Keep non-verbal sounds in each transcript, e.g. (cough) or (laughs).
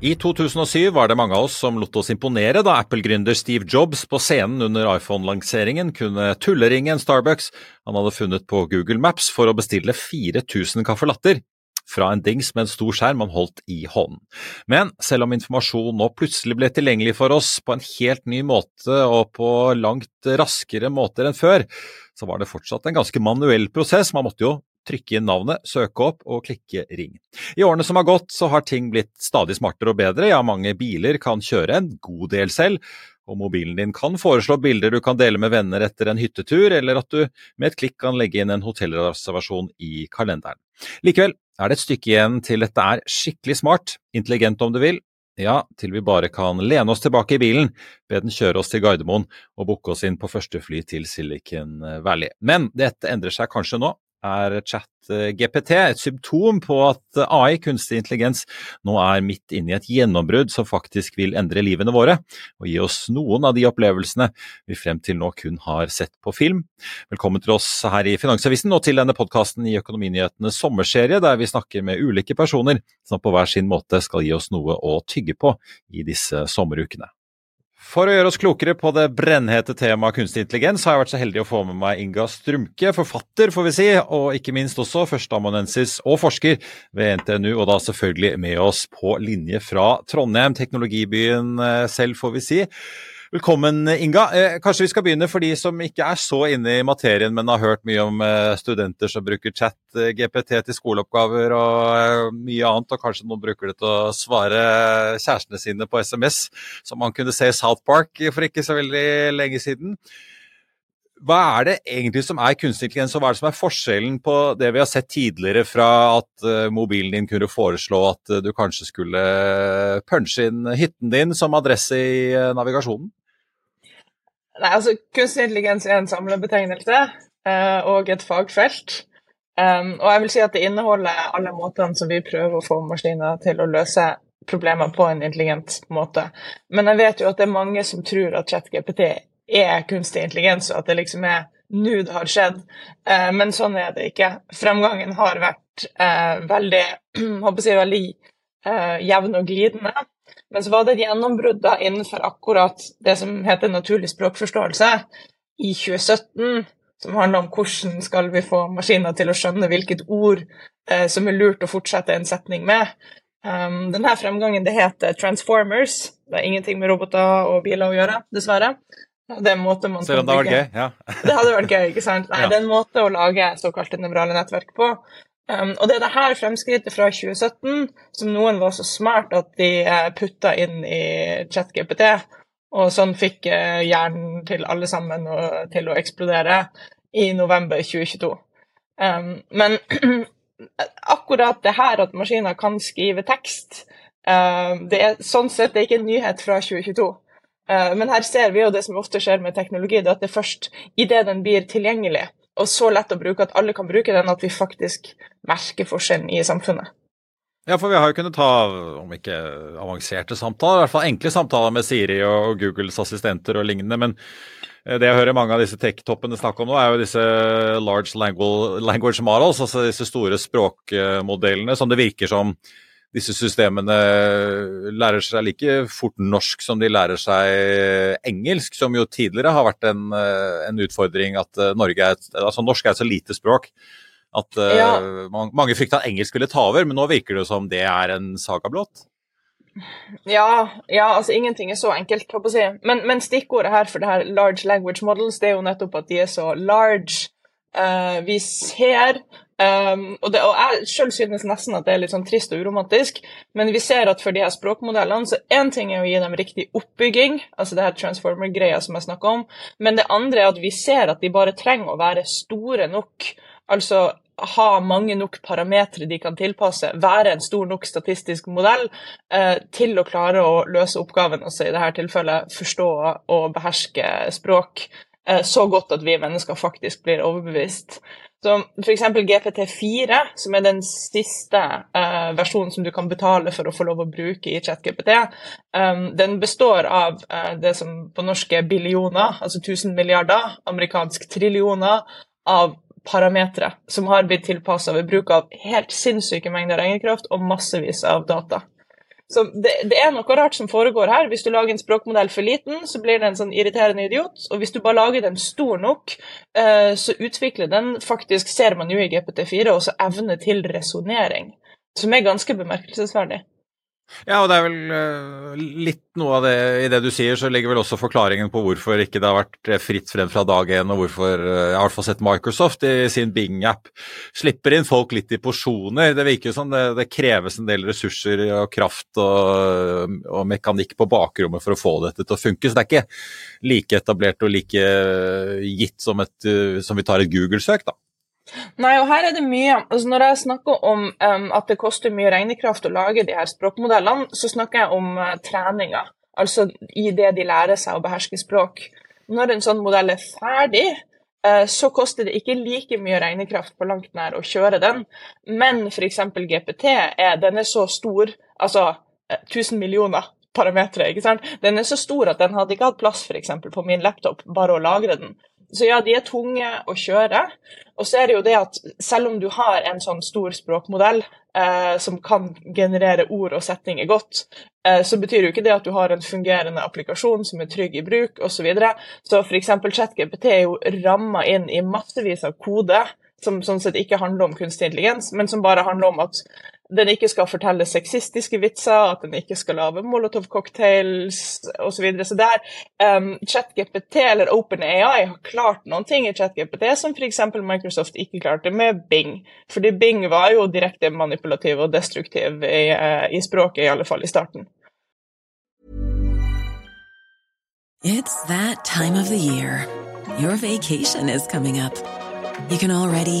I 2007 var det mange av oss som lot oss imponere da Apple-gründer Steve Jobs på scenen under iPhone-lanseringen kunne tulleringe en Starbucks han hadde funnet på Google Maps for å bestille 4000 kaffelatter fra en dings med en stor skjerm han holdt i hånden. Men selv om informasjon nå plutselig ble tilgjengelig for oss på en helt ny måte og på langt raskere måter enn før, så var det fortsatt en ganske manuell prosess. Man måtte jo trykke inn navnet, søke opp og klikke ring. I årene som har gått så har ting blitt stadig smartere og bedre, ja mange biler kan kjøre en god del selv, og mobilen din kan foreslå bilder du kan dele med venner etter en hyttetur, eller at du med et klikk kan legge inn en hotellreservasjon i kalenderen. Likevel er det et stykke igjen til dette er skikkelig smart, intelligent om du vil, ja, til vi bare kan lene oss tilbake i bilen, be den kjøre oss til Gardermoen og booke oss inn på første fly til Silicon Valley. Men dette endrer seg kanskje nå, er ChatGPT et symptom på at AI, kunstig intelligens, nå er midt inne i et gjennombrudd som faktisk vil endre livene våre, og gi oss noen av de opplevelsene vi frem til nå kun har sett på film. Velkommen til oss her i Finansavisen og til denne podkasten i Økonominyhetenes sommerserie, der vi snakker med ulike personer som på hver sin måte skal gi oss noe å tygge på i disse sommerukene. For å gjøre oss klokere på det brennhete temaet kunstig intelligens, har jeg vært så heldig å få med meg Inga Strumke, forfatter får vi si, og ikke minst også førsteamanuensis og forsker ved NTNU, og da selvfølgelig med oss på linje fra Trondheim, teknologibyen eh, selv, får vi si. Velkommen, Inga. Eh, kanskje vi skal begynne for de som ikke er så inne i materien, men har hørt mye om eh, studenter som bruker chat, eh, GPT til skoleoppgaver og mye annet, og kanskje noen bruker det til å svare kjærestene sine på SMS, som man kunne se i South Park for ikke så veldig lenge siden. Hva er det egentlig som er kunstig intelligens, og hva er det som er forskjellen på det vi har sett tidligere fra at mobilen din kunne foreslå at du kanskje skulle punche inn hytten din som adresse i navigasjonen? Nei, altså Kunstig intelligens er en samlebetegnelse uh, og et fagfelt. Um, og jeg vil si at det inneholder alle måtene som vi prøver å få maskiner til å løse problemer på en intelligent måte. Men jeg vet jo at det er mange som tror at ChatGPT er kunstig intelligens, og at det liksom er nå det har skjedd. Uh, men sånn er det ikke. Fremgangen har vært uh, veldig, (clears throat) håper jeg, veldig jevn og glidende. Men så var det et gjennombrudd innenfor akkurat det som heter naturlig språkforståelse i 2017, som handler om hvordan skal vi få maskiner til å skjønne hvilket ord eh, som er lurt å fortsette en setning med. Um, denne fremgangen det heter Transformers. Det har ingenting med roboter og biler å gjøre, dessverre. Det er en måte man Selv om det? Ja. det hadde vært gøy, ikke sant? Nei, (laughs) ja. det er en måte å lage såkalte nevrale nettverk på Um, og det er det her fremskrittet fra 2017 som noen var så smart at de uh, putta inn i ChatGPT, og sånn fikk uh, hjernen til alle sammen og, til å eksplodere i november 2022. Um, men (clears throat) akkurat det her at maskiner kan skrive tekst, uh, det er sånn sett det er ikke en nyhet fra 2022. Uh, men her ser vi jo det som ofte skjer med teknologi, det at det først idet den blir tilgjengelig, og så lett å bruke at alle kan bruke den, at vi faktisk merker forskjellen i samfunnet. Ja, for vi har jo kunnet ta, om ikke avanserte samtaler, i hvert fall enkle samtaler med Siri og Googles assistenter og lignende. Men Eh, det jeg hører mange av disse tech-toppene snakke om nå, er jo disse large language models, altså disse store språkmodellene som det virker som disse systemene lærer seg like fort norsk som de lærer seg engelsk, som jo tidligere har vært en, eh, en utfordring at eh, Norge er, altså norsk er et så lite språk at ja. mange frykta at engelsk ville ta over, men nå virker det som det er en saga blått. Ja, ja, altså ingenting er så enkelt, håper jeg. Men, men stikkordet her for det her large language models, det er jo nettopp at de er så large. Uh, vi ser um, og, det, og, jeg selv synes nesten at det er litt sånn trist og uromantisk, men vi ser at for de her språkmodellene så én ting er å gi dem riktig oppbygging, altså det her transformer-greia som jeg snakker om, men det andre er at vi ser at de bare trenger å være store nok. Altså ha mange nok parametere de kan tilpasse, være en stor nok statistisk modell eh, til å klare å løse oppgaven, altså i dette tilfellet forstå og beherske språk eh, så godt at vi mennesker faktisk blir overbevist. Så F.eks. GPT4, som er den siste uh, versjonen som du kan betale for å få lov å bruke i ChatGPT, um, den består av uh, det som på norsk er billioner, altså 1000 milliarder, amerikansk trillioner, av parametere som har blitt tilpassa ved bruk av helt sinnssyke mengder regnekraft og massevis av data. Så det, det, er noe rart som foregår her. Hvis du lager en språkmodell for liten, så blir det en sånn irriterende idiot. Og hvis du bare lager den stor nok, eh, så utvikler den faktisk, ser man jo i GPT4, også evne til resonnering. Som er ganske bemerkelsesverdig. Ja, og det er vel uh, litt noe av det i det du sier, så ligger vel også forklaringen på hvorfor ikke det har vært eh, fritt frem fra dag én, og hvorfor jeg har i hvert fall sett Microsoft i sin Bing-app slipper inn folk litt i porsjoner. Det virker jo som det, det kreves en del ressurser og kraft og, og, mekanikk på bakrommet for å få dette til å funke. Så det er ikke like etablert og like gitt som, et, som vi tar et Google-søk, da. Nei, og her er det mye. Altså, når jeg snakker om um, at det koster mye regnekraft å lage de her språkmodellene, så snakker jeg om uh, treninga. Altså i det de lærer seg å beherske språk. Når en sånn modell er ferdig, uh, så koster det ikke like mye regnekraft på langt nær å kjøre den. Men f.eks. GPT er, den er så stor, altså uh, eh, 1000 millioner parametere. ikke sant? Den er så stor at den hadde ikke hatt plass for eksempel, på min laptop, bare å lagre den. Så ja, de er tunge å kjøre. Og så er det jo det at selv om du har en sånn stor språkmodell eh, som kan generere ord og setninger godt, eh, så betyr jo ikke det at du har en fungerende applikasjon som er trygg i bruk osv. Så, videre. så f.eks. ChatGPT er jo ramma inn i massevis av kode som sånn sett ikke handler om kunstig intelligens, men som bare handler om at den ikke skal fortelle sexistiske vitser, at den ikke skal lage molotov-cocktails osv. Så, videre. så um, ChatGPT eller OpenAI har klart noen ting i ChatGPT som f.eks. Microsoft ikke klarte med Bing. Fordi Bing var jo direkte manipulativ og destruktiv i, uh, i språket, i alle fall i starten. It's that time of the year. Your vacation is coming up. You can already.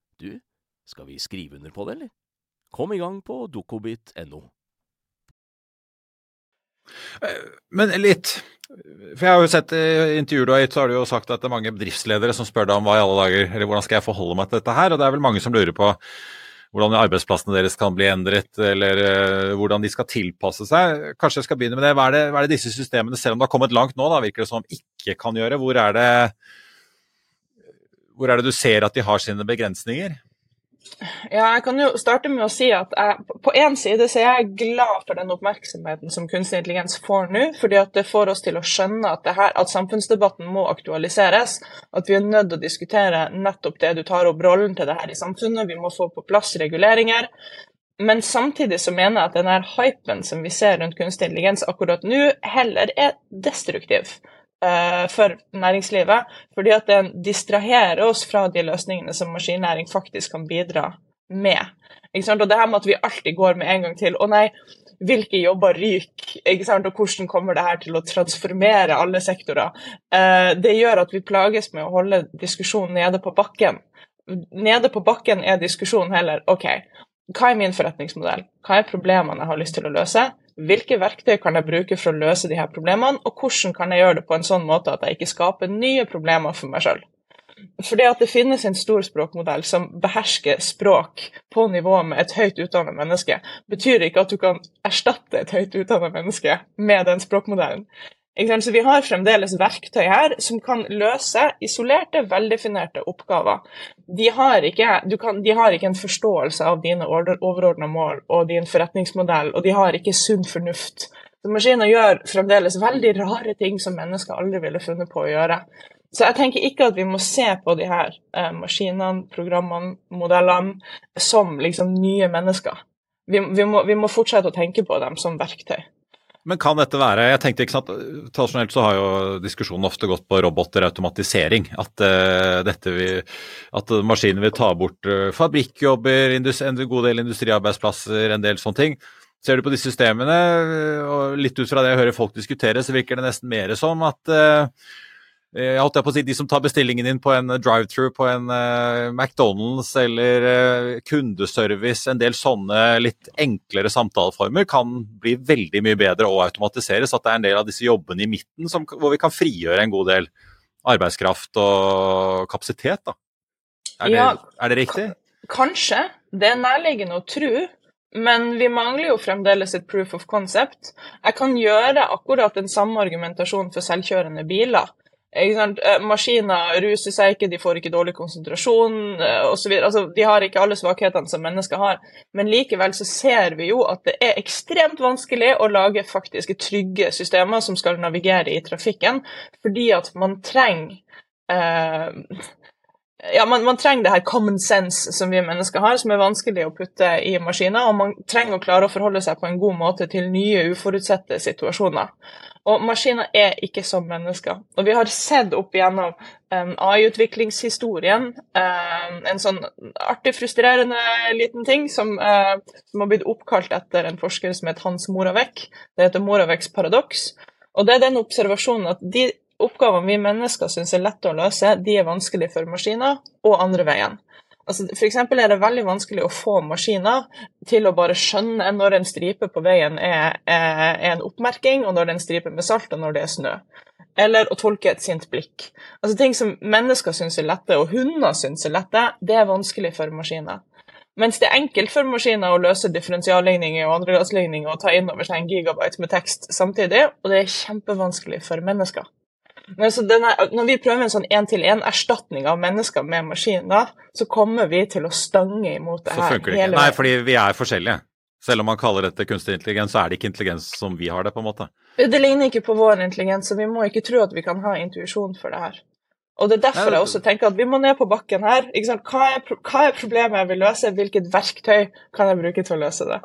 du, skal vi skrive under på det, eller? Kom i gang på dokobit.no. Men litt for Jeg har jo sett i intervjuer du har gitt, så har du jo sagt at det er mange bedriftsledere som spør deg om hva i alle dager, eller hvordan skal jeg forholde meg til dette her, og det er vel mange som lurer på hvordan arbeidsplassene deres kan bli endret, eller uh, hvordan de skal tilpasse seg. Kanskje jeg skal begynne med det. Hva er det, hva er det disse systemene, selv om det har kommet langt nå, da, virker det som ikke kan gjøre? Hvor er det, hvor er det du ser at de har sine begrensninger? Ja, jeg kan jo starte med å si at jeg, på én side så er jeg glad for den oppmerksomheten som kunstig intelligens får nå, fordi at det får oss til å skjønne at, her, at samfunnsdebatten må aktualiseres. At vi er nødt til å diskutere nettopp det du tar opp rollen til det her i samfunnet. Vi må få på plass reguleringer. Men samtidig så mener jeg at den hypen som vi ser rundt kunstig intelligens akkurat nå, heller er destruktiv. Eh, for næringslivet, fordi at den distraherer oss fra de løsningene som maskinnæring faktisk kan bidra med. Og det her med at vi alltid går med en gang til Å nei, hvilke jobber ryker, og hvordan kommer det her til å transformere alle sektorer? Eh, det gjør at vi plages med å holde diskusjonen nede på bakken. Nede på bakken er diskusjonen heller OK, hva er min forretningsmodell? Hva er problemene jeg har lyst til å løse? Hvilke verktøy kan jeg bruke for å løse de her problemene, og hvordan kan jeg gjøre det på en sånn måte at jeg ikke skaper nye problemer for meg sjøl? Fordi at det finnes en stor språkmodell som behersker språk på nivå med et høyt utdannet menneske, betyr ikke at du kan erstatte et høyt utdannet menneske med den språkmodellen. Så vi har fremdeles verktøy her som kan løse isolerte, veldefinerte oppgaver. De har, ikke, kan, de har ikke en forståelse av dine overordna mål og din forretningsmodell, og de har ikke sunn fornuft. Så Maskiner gjør fremdeles veldig rare ting som mennesker aldri ville funnet på å gjøre. Så jeg tenker ikke at vi må se på de her eh, maskinene, programmene, modellene som liksom nye mennesker. Vi, vi, må, vi må fortsette å tenke på dem som verktøy. Men kan dette være jeg tenkte ikke sant, Tradisjonelt så har jo diskusjonen ofte gått på roboter, automatisering. At, uh, dette vil, at maskiner vil ta bort uh, fabrikkjobber, en god del industriarbeidsplasser, en del sånne ting. Ser du på disse systemene, uh, og litt ut fra det jeg hører folk diskutere, så virker det nesten mer som at jeg holdt jeg på å si, De som tar bestillingen din på en drive-through på en uh, McDonald's eller uh, kundeservice, en del sånne litt enklere samtaleformer, kan bli veldig mye bedre og automatiseres. At det er en del av disse jobbene i midten som, hvor vi kan frigjøre en god del arbeidskraft og kapasitet. da. Er, ja, det, er det riktig? Kanskje. Det er nærliggende å tro. Men vi mangler jo fremdeles et proof of concept. Jeg kan gjøre akkurat den samme argumentasjonen for selvkjørende biler. Eh, maskiner ruser seg ikke, de får ikke dårlig konsentrasjon eh, osv. Altså, de har ikke alle svakhetene som mennesker har. Men likevel så ser vi jo at det er ekstremt vanskelig å lage faktiske trygge systemer som skal navigere i trafikken, fordi at man trenger eh, ja, man, man, trenger det her common sense som vi mennesker har, som er vanskelig å putte i maskiner. Og man trenger å klare å forholde seg på en god måte til nye, uforutsette situasjoner. Og maskiner er ikke som mennesker. Og vi har sett opp igjennom um, AI-utviklingshistorien um, en sånn artig, frustrerende liten ting som, uh, som, har blitt oppkalt etter en forsker som heter Hans Moravec. Det heter Moraveks paradoks. Og det er den observasjonen at de oppgavene vi mennesker syns er lette å løse, de er vanskelig for maskiner, og andre veien. Altså, eksempel er det veldig vanskelig å få maskiner til å bare skjønne når en stripe på veien er, er, en oppmerking, og når det er en stripe med salt, og når det er snø. Eller å tolke et sint blikk. Altså Ting som mennesker syns er lette, og hunder syns er lette, det er vanskelig for maskiner. Mens det er enkelt for maskiner å løse differensialligninger og andregradsligninger og ta inn over seg en gigabyte med tekst samtidig, og det er kjempevanskelig for mennesker. Denne, når vi prøver en sånn én-til-én-erstatning av mennesker med maskiner, så kommer vi til å stange imot det her. Så funker det ikke. Nei, fordi vi er forskjellige. Selv om man kaller dette kunstig intelligens, så er det ikke intelligens som vi har det, på en måte. Det ligner ikke på vår intelligens, så vi må ikke tro at vi kan ha intuisjon for det her. Og det er derfor jeg også tenker at vi må ned på bakken her. Hva er, hva, er, problemet jeg vil løse? Hvilket verktøy kan jeg bruke til å løse det?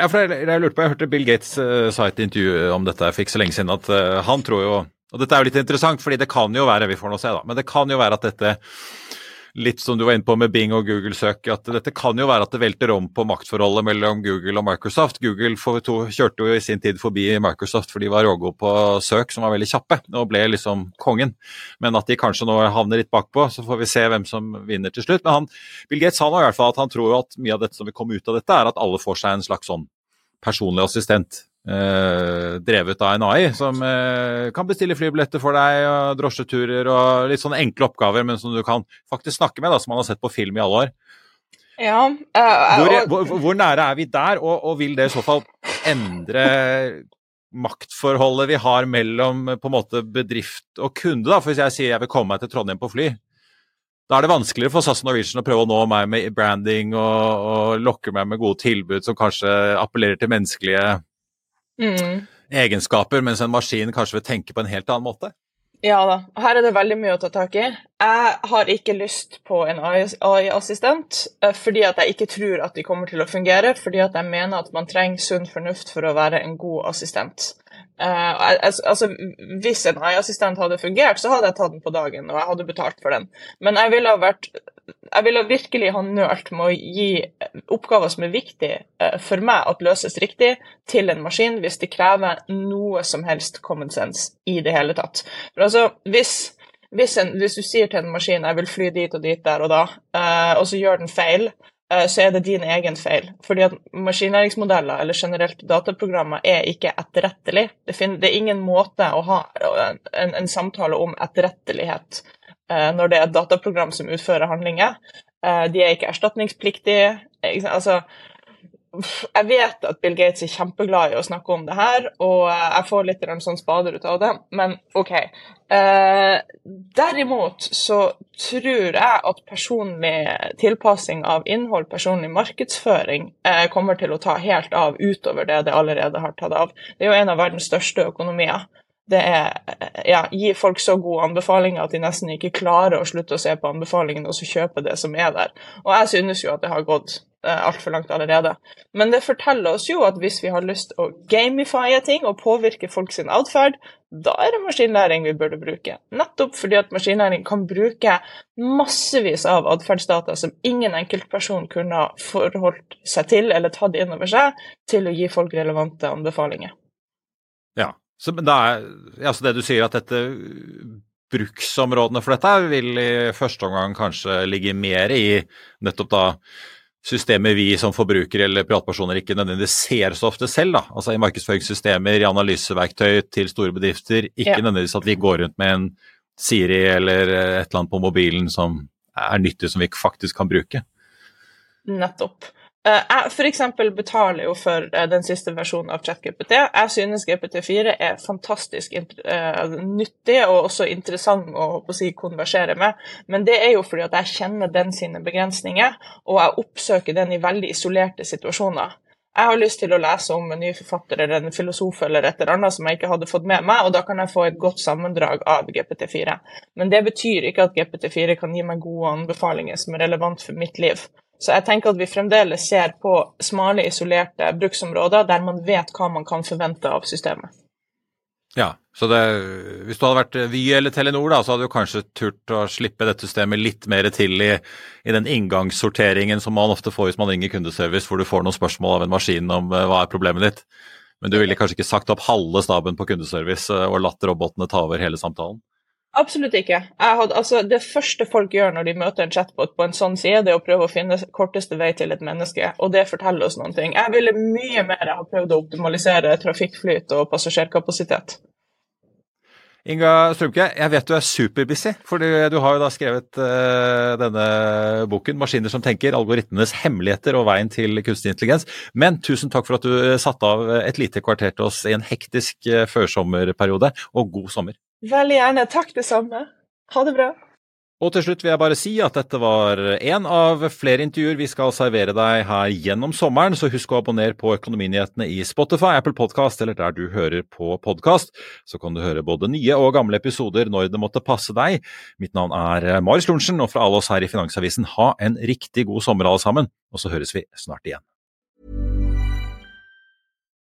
Ja, for jeg, jeg lurte på, jeg hørte Bill Gates uh, sa et intervju om dette jeg fikk så lenge siden, at uh, han tror jo og dette er jo litt interessant, fordi det kan jo være vi får nå se da, men det kan jo være at dette litt som du var inne på med Bing og Google-søk, at dette kan jo være at det velter om på maktforholdet mellom Google og Microsoft. Google to, kjørte jo i sin tid forbi Microsoft for de var rågode på søk, som var veldig kjappe, og ble liksom kongen. Men at de kanskje nå havner litt bakpå, så får vi se hvem som vinner til slutt. Men han, Bill Gates sa nå i hvert fall at han tror at mye av dette som vil komme ut av dette, er at alle får seg en slags sånn personlig assistent eh, drevet av en AI, som eh, kan bestille flybilletter for deg, og drosjeturer og litt sånne enkle oppgaver, men som du kan faktisk snakke med, da, som man har sett på film i alle år. Ja, uh, hvor, hvor, hvor, nære er vi der, og, og, vil det i så fall endre maktforholdet vi har mellom på en måte bedrift og kunde? da, For hvis jeg sier jeg vil komme meg til Trondheim på fly, da er det vanskeligere for SAS og Norwegian å prøve å nå meg med branding og, og lokke meg med gode tilbud som kanskje appellerer til menneskelige mm. egenskaper, mens en maskin kanskje vil tenke på en helt annen måte? Ja da, her er det veldig mye å ta tak i. Jeg har ikke lyst på en AI-assistent eh, fordi at jeg ikke tror at de kommer til å fungere, fordi at jeg mener at man trenger sunn fornuft for å være en god assistent. Uh, altså, Hvis en AI-assistent hadde fungert, så hadde jeg tatt den på dagen, og jeg hadde betalt for den. Men jeg ville, vært, jeg ville virkelig ha nølt med å gi oppgaver som er viktige uh, for meg at løses riktig, til en maskin hvis det krever noe som helst common sense i det hele tatt. For altså, hvis hvis, en, hvis, du sier til en maskin jeg vil fly dit og dit der og da, uh, og så gjør den feil, så er det din egen feil. Fordi at maskinlæringsmodeller eller generelt dataprogrammer er ikke etterrettelig. Det, er ingen måte å ha en, en samtale om etterrettelighet uh, når det er et dataprogram som utfører handlinger. De er ikke erstatningspliktige. Altså, jeg vet at Bill Gates er kjempeglad i å snakke om det her, og jeg får litt sånn spader ut av det, men OK. Eh, derimot så tror jeg at personlig tilpassing av innhold, personlig markedsføring, eh, kommer til å ta helt av utover det det allerede har tatt av. Det er jo en av verdens største økonomier. Det er ja, gi folk så gode anbefalinger at de nesten ikke klarer å slutte å se på anbefalingene og så kjøpe det som er der. Og jeg synes jo at det har gått eh, altfor langt allerede. Men det forteller oss jo at hvis vi har lyst å gamifye ting og påvirke folk sin atferd, da er det maskinlæring vi burde bruke. Nettopp fordi at maskinlæring kan bruke massevis av atferdsdata som ingen enkeltperson kunne forholdt seg til eller tatt inn over seg, til å gi folk relevante anbefalinger. Så, er, altså det du sier at dette bruksområdene for dette vil i første omgang kanskje ligge mer i nettopp da systemer vi som forbrukere eller privatpersoner ikke nødvendigvis ser så ofte selv. da, altså I markedsføringssystemer, i analyseverktøy til store bedrifter. Ikke ja. nødvendigvis at vi går rundt med en Siri eller et eller annet på mobilen som er nyttig, som vi faktisk kan bruke. Nettopp. Eh, jeg f.eks. betaler jo for eh, den siste versjonen av ChatGPT. Jeg synes GPT4 er fantastisk uh, nyttig og også interessant å, å si, konversere med, men det er jo fordi at jeg kjenner den sine begrensninger, og jeg oppsøker den i veldig isolerte situasjoner. Jeg har lyst til å lese om en ny forfatter eller en filosof eller et eller annet som jeg ikke hadde fått med meg, og da kan jeg få et godt sammendrag av GPT4. Men det betyr ikke at GPT4 kan gi meg gode anbefalinger som er relevant for mitt liv. Så jeg tenker at vi fremdeles ser på smale, isolerte bruksområder der man vet hva man kan forvente av systemet. Ja, så det, hvis du hadde vært Vy eller Telenor, da, så hadde du kanskje turt å slippe dette systemet litt mer til i, i den inngangssorteringen som man ofte får hvis man ringer kundeservice, hvor du får noen spørsmål av en maskin om uh, hva er problemet ditt. Men du ville kanskje ikke sagt opp halve staben på kundeservice uh, og latt robotene ta over hele samtalen? Absolutt ikke. Hadde, altså, det første folk gjør når de møter en chatbot på en sånn side, det er å prøve å finne korteste vei til et menneske, og det forteller oss noen ting. Jeg ville mye mer ha prøvd å optimalisere trafikkflyt og passasjerkapasitet. Inga Strømke, jeg vet du er superbusy, for du har jo da skrevet uh, denne boken 'Maskiner som tenker algoritmenes hemmeligheter og veien til kunstig intelligens'. Men tusen takk for at du satte av et lite kvarter til oss i en hektisk uh, førsommerperiode, og god sommer. Veldig gjerne. Takk, det samme. Ha det bra. Og til slutt vil jeg bare si at dette var én av flere intervjuer vi skal servere deg her gjennom sommeren, så husk å abonnere på Økonominyhetene i Spotify, Apple Podkast eller der du hører på podkast. Så kan du høre både nye og gamle episoder når det måtte passe deg. Mitt navn er Marius Lorentzen, og fra alle oss her i Finansavisen, ha en riktig god sommer alle sammen, og så høres vi snart igjen.